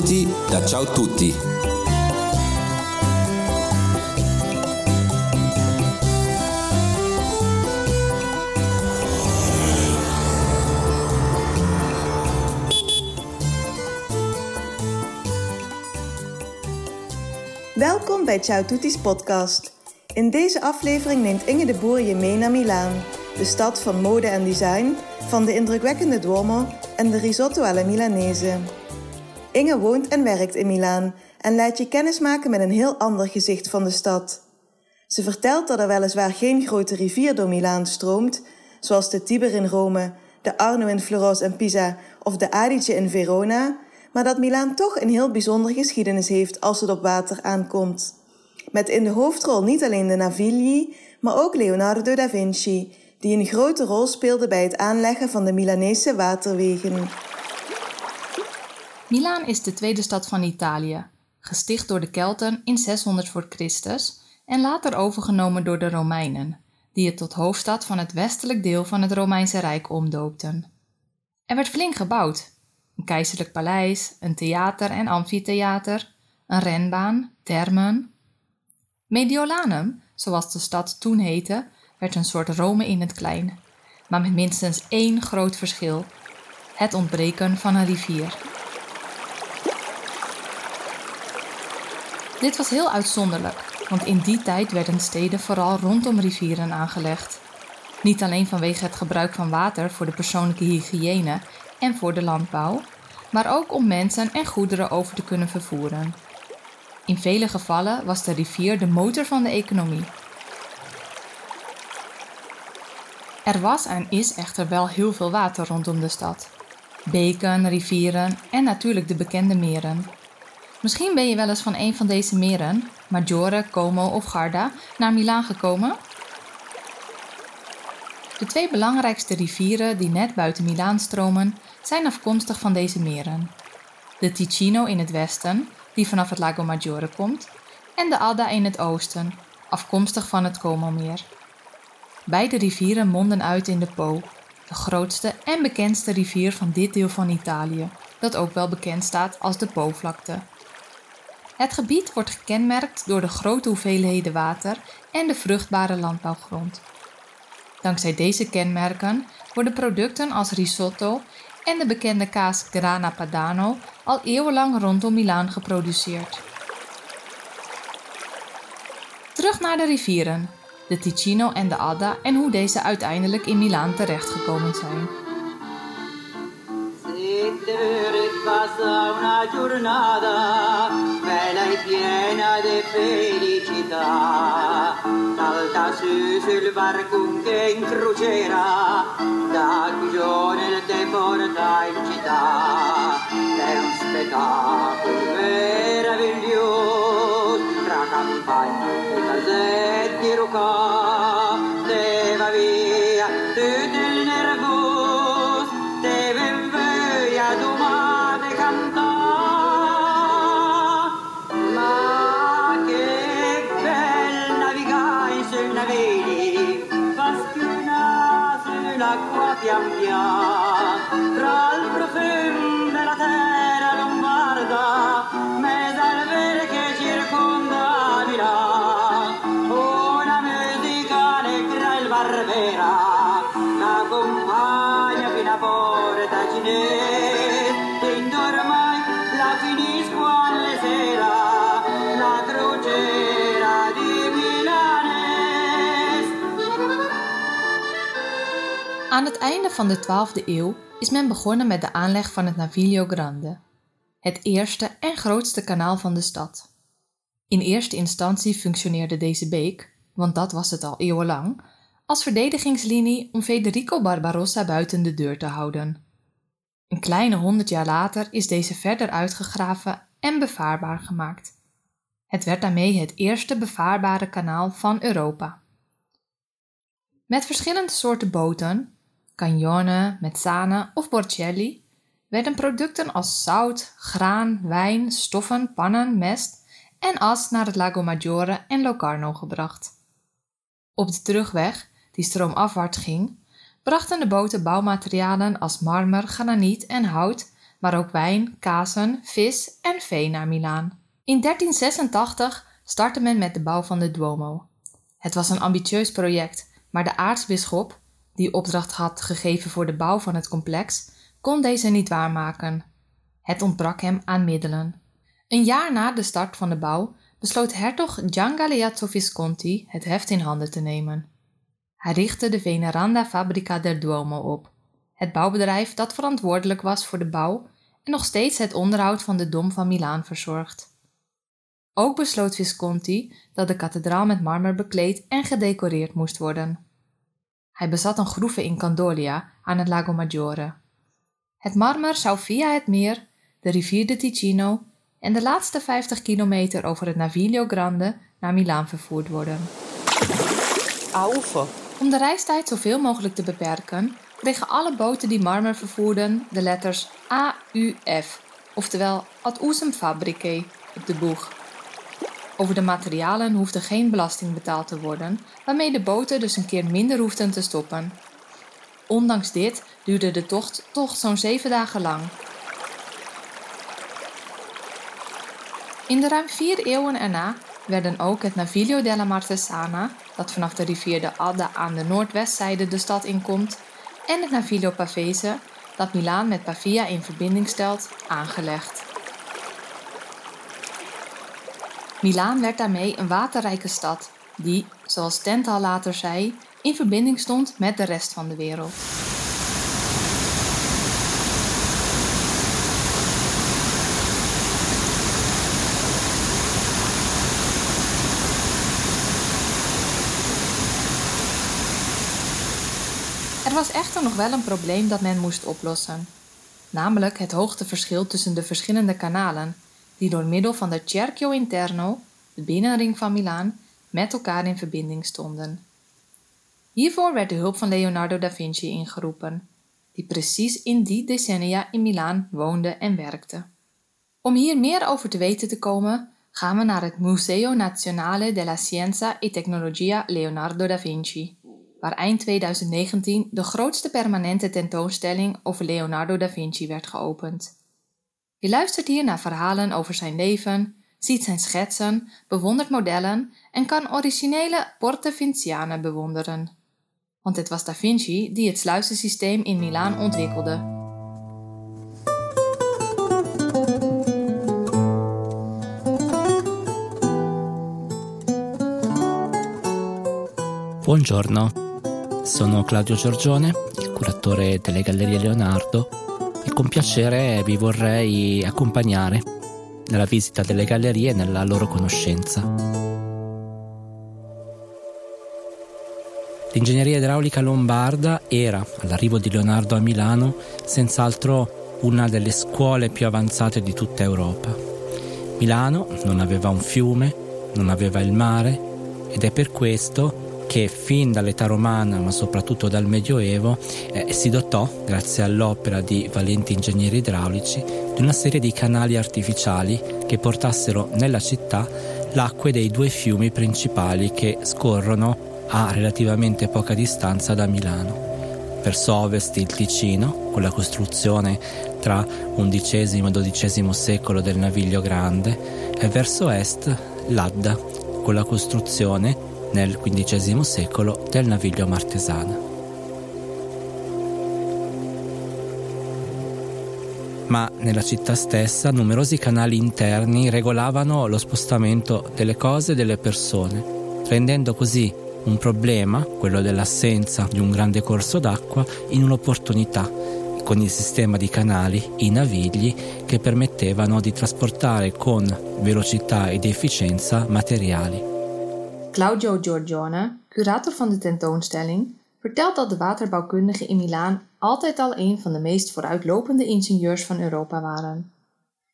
Benvenuti Ciao Tutti. Welkom bij Ciao Tutti's podcast. In deze aflevering neemt Inge de Boer je mee naar Milaan, de stad van mode en design, van de indrukwekkende Duomo en de risotto alla Milanese. Inge woont en werkt in Milaan en laat je kennismaken met een heel ander gezicht van de stad. Ze vertelt dat er weliswaar geen grote rivier door Milaan stroomt, zoals de Tiber in Rome, de Arno in Florence en Pisa of de Adige in Verona, maar dat Milaan toch een heel bijzondere geschiedenis heeft als het op water aankomt. Met in de hoofdrol niet alleen de Navigli, maar ook Leonardo da Vinci, die een grote rol speelde bij het aanleggen van de Milanese waterwegen. Milaan is de tweede stad van Italië, gesticht door de Kelten in 600 voor Christus en later overgenomen door de Romeinen, die het tot hoofdstad van het westelijk deel van het Romeinse Rijk omdoopten. Er werd flink gebouwd. Een keizerlijk paleis, een theater en amfitheater, een renbaan, termen. Mediolanum, zoals de stad toen heette, werd een soort Rome in het klein, maar met minstens één groot verschil: het ontbreken van een rivier. Dit was heel uitzonderlijk, want in die tijd werden steden vooral rondom rivieren aangelegd. Niet alleen vanwege het gebruik van water voor de persoonlijke hygiëne en voor de landbouw, maar ook om mensen en goederen over te kunnen vervoeren. In vele gevallen was de rivier de motor van de economie. Er was en is echter wel heel veel water rondom de stad. Beken, rivieren en natuurlijk de bekende meren. Misschien ben je wel eens van een van deze meren, Maggiore, Como of Garda, naar Milaan gekomen? De twee belangrijkste rivieren die net buiten Milaan stromen, zijn afkomstig van deze meren. De Ticino in het westen, die vanaf het Lago Maggiore komt, en de Adda in het oosten, afkomstig van het Como-meer. Beide rivieren monden uit in de Po, de grootste en bekendste rivier van dit deel van Italië, dat ook wel bekend staat als de Po-vlakte. Het gebied wordt gekenmerkt door de grote hoeveelheden water en de vruchtbare landbouwgrond. Dankzij deze kenmerken worden producten als risotto en de bekende kaas Grana Padano al eeuwenlang rondom Milaan geproduceerd. Terug naar de rivieren, de Ticino en de Adda en hoe deze uiteindelijk in Milaan terechtgekomen zijn. Bella e piena di felicità. Salta su sul barco che in crociera, da Gugione te porta in città. È un spettacolo meraviglioso, tra campagne e casetti rucà, l'accompagna fino a porta cinese, e la finisco alle sera, la crociera di Milanes. Aan het einde van de 12e eeuw is men begonnen met de aanleg van het Naviglio Grande, het eerste en grootste kanaal van de stad. In eerste instantie functioneerde deze beek, want dat was het al eeuwenlang, als verdedigingslinie om Federico Barbarossa buiten de deur te houden. Een kleine honderd jaar later is deze verder uitgegraven en bevaarbaar gemaakt. Het werd daarmee het eerste bevaarbare kanaal van Europa. Met verschillende soorten boten, cagnone, mezzane of borcelli, werden producten als zout, graan, wijn, stoffen, pannen, mest en as naar het Lago Maggiore en Locarno gebracht. Op de terugweg, die stroomafwaarts ging, brachten de boten bouwmaterialen als marmer, graniet en hout maar ook wijn, kazen, vis en vee naar Milaan. In 1386 startte men met de bouw van de Duomo. Het was een ambitieus project, maar de aartsbisschop, die opdracht had gegeven voor de bouw van het complex, kon deze niet waarmaken. Het ontbrak hem aan middelen. Een jaar na de start van de bouw besloot hertog Gian Galeazzo Visconti het heft in handen te nemen. Hij richtte de Veneranda Fabrica del Duomo op, het bouwbedrijf dat verantwoordelijk was voor de bouw en nog steeds het onderhoud van de Dom van Milaan verzorgt. Ook besloot Visconti dat de kathedraal met marmer bekleed en gedecoreerd moest worden. Hij bezat een groeve in Candolia aan het Lago Maggiore. Het marmer zou via het meer, de rivier de Ticino en de laatste 50 kilometer over het Naviglio Grande naar Milaan vervoerd worden. Aufe. Om de reistijd zoveel mogelijk te beperken, kregen alle boten die marmer vervoerden de letters AUF, oftewel Ad Usum Fabricae, op de boeg. Over de materialen hoefde geen belasting betaald te worden, waarmee de boten dus een keer minder hoefden te stoppen. Ondanks dit duurde de tocht toch zo'n zeven dagen lang. In de ruim vier eeuwen erna werden ook het Naviglio della Martesana, dat vanaf de rivier de Adda aan de noordwestzijde de stad inkomt, en het Naviglio Pavese, dat Milaan met Pavia in verbinding stelt, aangelegd. Milaan werd daarmee een waterrijke stad die, zoals Stendhal later zei, in verbinding stond met de rest van de wereld. Er was echter nog wel een probleem dat men moest oplossen, namelijk het hoogteverschil tussen de verschillende kanalen, die door middel van de Cerchio Interno, de binnenring van Milaan, met elkaar in verbinding stonden. Hiervoor werd de hulp van Leonardo da Vinci ingeroepen, die precies in die decennia in Milaan woonde en werkte. Om hier meer over te weten te komen, gaan we naar het Museo Nazionale della Scienza e Tecnologia Leonardo da Vinci waar eind 2019 de grootste permanente tentoonstelling over Leonardo da Vinci werd geopend. Je luistert hier naar verhalen over zijn leven, ziet zijn schetsen, bewondert modellen en kan originele Porte Vinciane bewonderen. Want het was Da Vinci die het sluizensysteem in Milaan ontwikkelde. Buongiorno. Sono Claudio Giorgione, il curatore delle Gallerie Leonardo e con piacere vi vorrei accompagnare nella visita delle gallerie e nella loro conoscenza. L'ingegneria idraulica lombarda era, all'arrivo di Leonardo a Milano, senz'altro una delle scuole più avanzate di tutta Europa. Milano non aveva un fiume, non aveva il mare ed è per questo che fin dall'età romana, ma soprattutto dal Medioevo, eh, si dotò, grazie all'opera di valenti ingegneri idraulici, di una serie di canali artificiali che portassero nella città l'acqua dei due fiumi principali che scorrono a relativamente poca distanza da Milano. Verso ovest il Ticino, con la costruzione tra XI e XII secolo del Naviglio Grande, e verso est l'Adda, con la costruzione nel XV secolo del naviglio martesana. Ma nella città stessa numerosi canali interni regolavano lo spostamento delle cose e delle persone, rendendo così un problema, quello dell'assenza di un grande corso d'acqua, in un'opportunità con il sistema di canali, i navigli, che permettevano di trasportare con velocità ed efficienza materiali. Claudio Giorgione, curator van de tentoonstelling, vertelt dat de waterbouwkundigen in Milaan altijd al een van de meest vooruitlopende ingenieurs van Europa waren.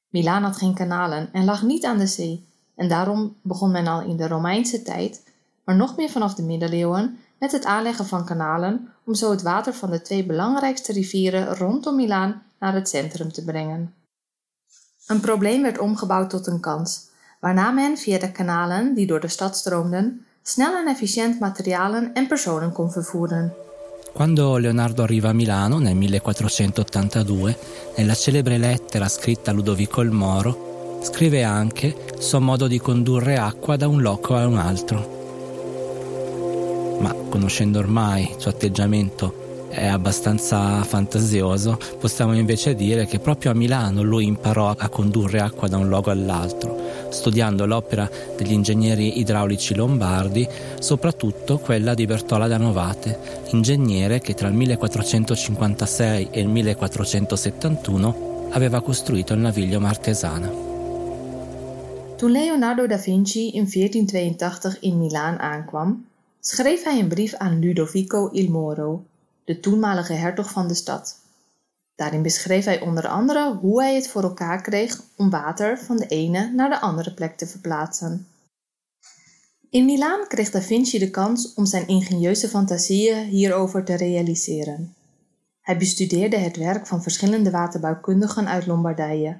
Milaan had geen kanalen en lag niet aan de zee, en daarom begon men al in de Romeinse tijd, maar nog meer vanaf de middeleeuwen, met het aanleggen van kanalen om zo het water van de twee belangrijkste rivieren rondom Milaan naar het centrum te brengen. Een probleem werd omgebouwd tot een kans, waarna men via de kanalen die door de stad stroomden snel en efficiënt materialen en personen kon vervoeren. Quando Leonardo arriva a Milano nel 1482, nella celebre lettera scritta a Ludovico il Moro, scrive anche suo modo di condurre acqua da un loco a un altro. Ma conoscendo ormai il suo atteggiamento è abbastanza fantasioso, possiamo invece dire che proprio a Milano lui imparò a condurre acqua da un luogo all'altro, studiando l'opera degli ingegneri idraulici lombardi, soprattutto quella di Bertola da Novate, ingegnere che tra il 1456 e il 1471 aveva costruito il naviglio Martesana. Toen Leonardo da Vinci in 1482 in Milaan aankwam, schreef hij een brief aan Ludovico il Moro, de toenmalige hertog van de stad. Daarin beschreef hij onder andere hoe hij het voor elkaar kreeg om water van de ene naar de andere plek te verplaatsen. In Milaan kreeg Da Vinci de kans om zijn ingenieuze fantasieën hierover te realiseren. Hij bestudeerde het werk van verschillende waterbouwkundigen uit Lombardije,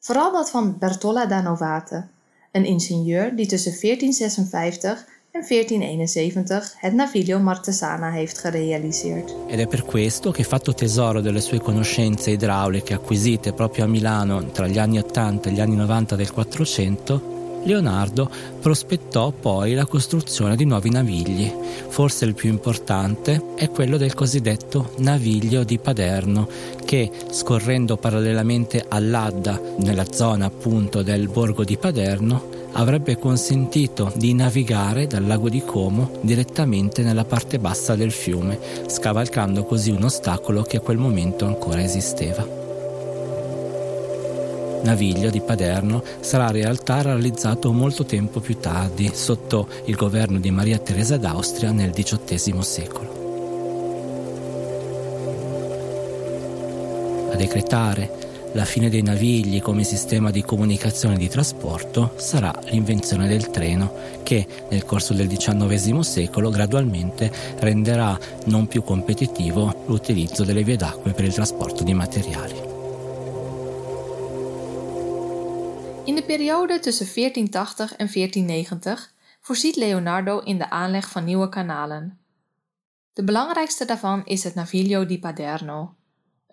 vooral dat van Bertolla da Novate, een ingenieur die tussen 1456 en 1471 het Naviglio Martesana heeft gerealiseerd. Ed è per questo che, fatto tesoro delle sue conoscenze idrauliche acquisite proprio a Milano tra gli anni 80 e gli anni 90 del 400, Leonardo prospettò poi la costruzione di nuovi navigli. Forse il più importante è quello del cosiddetto Naviglio di Paderno, che scorrendo parallelamente all'Adda, nella zona appunto del borgo di Paderno, avrebbe consentito di navigare dal lago di Como direttamente nella parte bassa del fiume, scavalcando così un ostacolo che a quel momento ancora esisteva. Naviglio di Paderno sarà in realtà realizzato molto tempo più tardi, sotto il governo di Maria Teresa d'Austria nel XVIII secolo. A decretare la fine dei navigli come sistema di comunicazione e di trasporto sarà l'invenzione del treno che nel corso del XIX secolo gradualmente renderà non più competitivo l'utilizzo delle vie d'acque per il trasporto di materiali. In de periode tussen 1480 en 1490 voorziet Leonardo in de aanleg van nieuwe kanalen. De belangrijkste daarvan is het Naviglio di Paderno,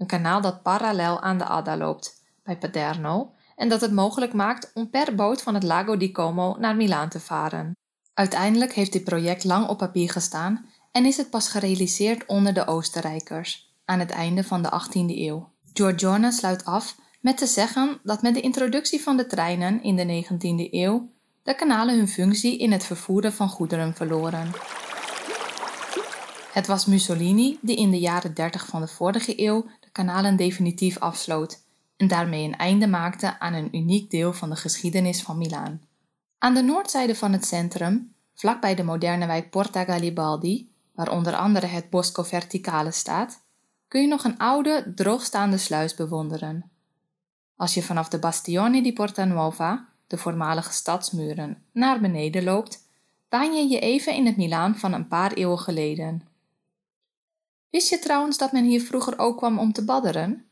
een kanaal dat parallel aan de Adda loopt, bij Paderno, en dat het mogelijk maakt om per boot van het Lago di Como naar Milaan te varen. Uiteindelijk heeft dit project lang op papier gestaan en is het pas gerealiseerd onder de Oostenrijkers, aan het einde van de 18e eeuw. Giorgione sluit af met te zeggen dat met de introductie van de treinen in de 19e eeuw de kanalen hun functie in het vervoeren van goederen verloren. Het was Mussolini die in de jaren 30 van de vorige eeuw kanalen definitief afsloot en daarmee een einde maakte aan een uniek deel van de geschiedenis van Milaan. Aan de noordzijde van het centrum, vlakbij de moderne wijk Porta Garibaldi, waar onder andere het Bosco Verticale staat, kun je nog een oude, droogstaande sluis bewonderen. Als je vanaf de Bastione di Porta Nuova, de voormalige stadsmuren, naar beneden loopt, baan je je even in het Milaan van een paar eeuwen geleden. Wist je trouwens dat men hier vroeger ook kwam om te badderen?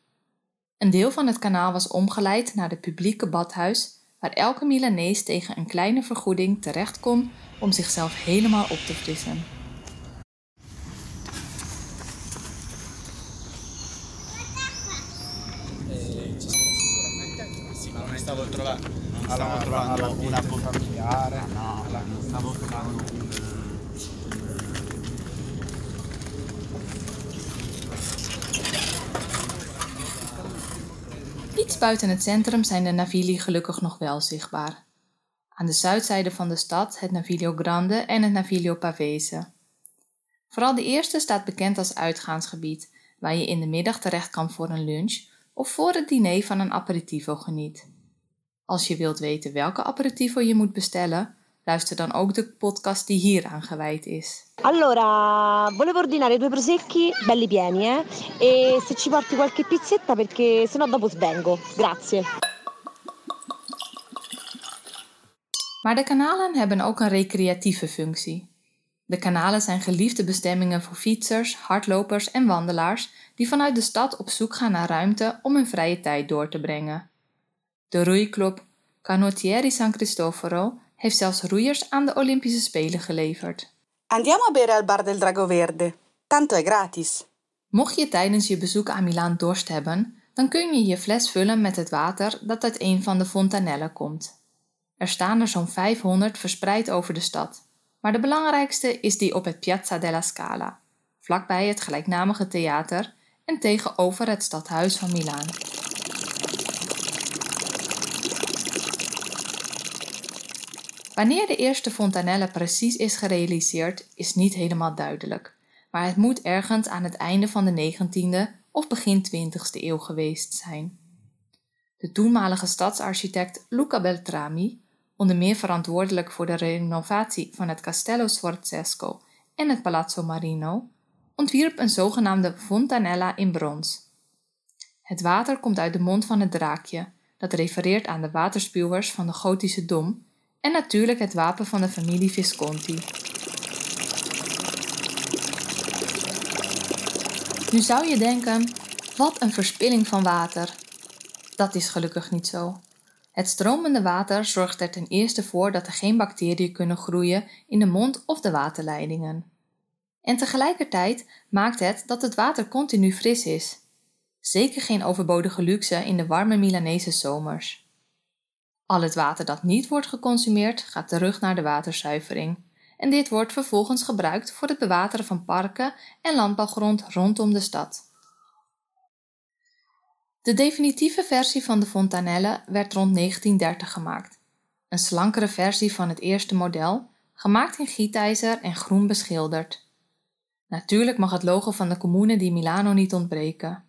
Een deel van het kanaal was omgeleid naar het publieke badhuis, waar elke Milanees tegen een kleine vergoeding terecht kon om zichzelf helemaal op te frissen. stavo trovando, una stavo trovando Iets buiten het centrum zijn de Navili gelukkig nog wel zichtbaar. Aan de zuidzijde van de stad het Naviglio Grande en het Naviglio Pavese. Vooral de eerste staat bekend als uitgaansgebied, waar je in de middag terecht kan voor een lunch of voor het diner van een aperitivo geniet. Als je wilt weten welke aperitivo je moet bestellen, luister dan ook de podcast die hier aan gewijd is. Allora, volevo ordinare due prosecchi belli pieni, eh? E se ci porti qualche pizzetta perché sennò dopo svengo. Grazie. Maar de kanalen hebben ook een recreatieve functie. De kanalen zijn geliefde bestemmingen voor fietsers, hardlopers en wandelaars die vanuit de stad op zoek gaan naar ruimte om hun vrije tijd door te brengen. De roeiclub Canottieri San Cristoforo heeft zelfs roeiers aan de Olympische Spelen geleverd. Andiamo a bere al bar del Drago Verde. tanto è gratis. Mocht je tijdens je bezoek aan Milaan dorst hebben, dan kun je je fles vullen met het water dat uit een van de fontanellen komt. Er staan er zo'n 500 verspreid over de stad, maar de belangrijkste is die op het Piazza della Scala, vlakbij het gelijknamige theater en tegenover het stadhuis van Milaan. Wanneer de eerste fontanelle precies is gerealiseerd, is niet helemaal duidelijk, maar het moet ergens aan het einde van de 19e of begin 20e eeuw geweest zijn. De toenmalige stadsarchitect Luca Beltrami, onder meer verantwoordelijk voor de renovatie van het Castello Sforzesco en het Palazzo Marino, ontwierp een zogenaamde fontanella in brons. Het water komt uit de mond van het draakje, dat refereert aan de waterspuwers van de gotische dom en natuurlijk het wapen van de familie Visconti. Nu zou je denken: wat een verspilling van water. Dat is gelukkig niet zo. Het stromende water zorgt er ten eerste voor dat er geen bacteriën kunnen groeien in de mond of de waterleidingen. En tegelijkertijd maakt het dat het water continu fris is. Zeker geen overbodige luxe in de warme Milanese zomers. Al het water dat niet wordt geconsumeerd gaat terug naar de waterzuivering. En dit wordt vervolgens gebruikt voor het bewateren van parken en landbouwgrond rondom de stad. De definitieve versie van de fontanelle werd rond 1930 gemaakt. Een slankere versie van het eerste model, gemaakt in gietijzer en groen beschilderd. Natuurlijk mag het logo van de comune di Milano niet ontbreken.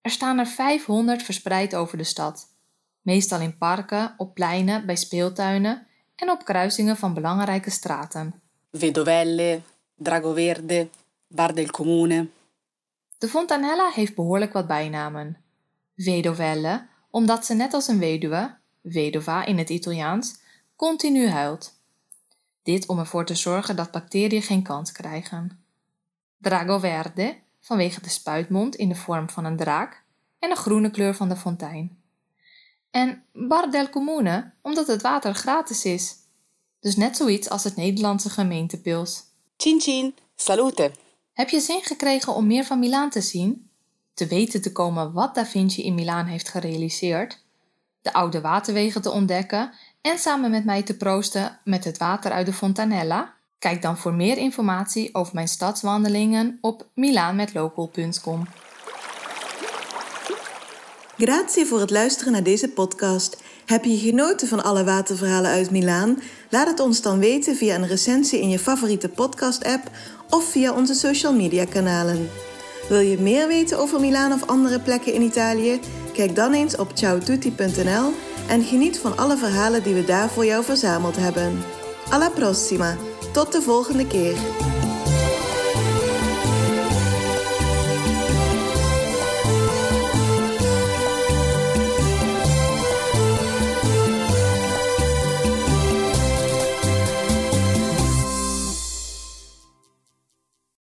Er staan er 500 verspreid over de stad, meestal in parken, op pleinen, bij speeltuinen en op kruisingen van belangrijke straten. Vedovelle, Dragoverde, Bar del Comune. De fontanella heeft behoorlijk wat bijnamen. Vedovelle, omdat ze net als een weduwe, vedova in het Italiaans, continu huilt. Dit om ervoor te zorgen dat bacteriën geen kans krijgen. Dragoverde, vanwege de spuitmond in de vorm van een draak en de groene kleur van de fontein. En Bar del Comune, omdat het water gratis is. Dus net zoiets als het Nederlandse gemeentepils. Cin cin, salute. Heb je zin gekregen om meer van Milaan te zien? Te weten te komen wat Da Vinci in Milaan heeft gerealiseerd? De oude waterwegen te ontdekken en samen met mij te proosten met het water uit de Fontanella? Kijk dan voor meer informatie over mijn stadswandelingen op milaanmetlocal.com. Grazie voor het luisteren naar deze podcast. Heb je genoten van alle waterverhalen uit Milaan? Laat het ons dan weten via een recensie in je favoriete podcast-app of via onze social media kanalen. Wil je meer weten over Milaan of andere plekken in Italië? Kijk dan eens op ciaotutti.nl en geniet van alle verhalen die we daar voor jou verzameld hebben. Alla prossima! Tot de volgende keer!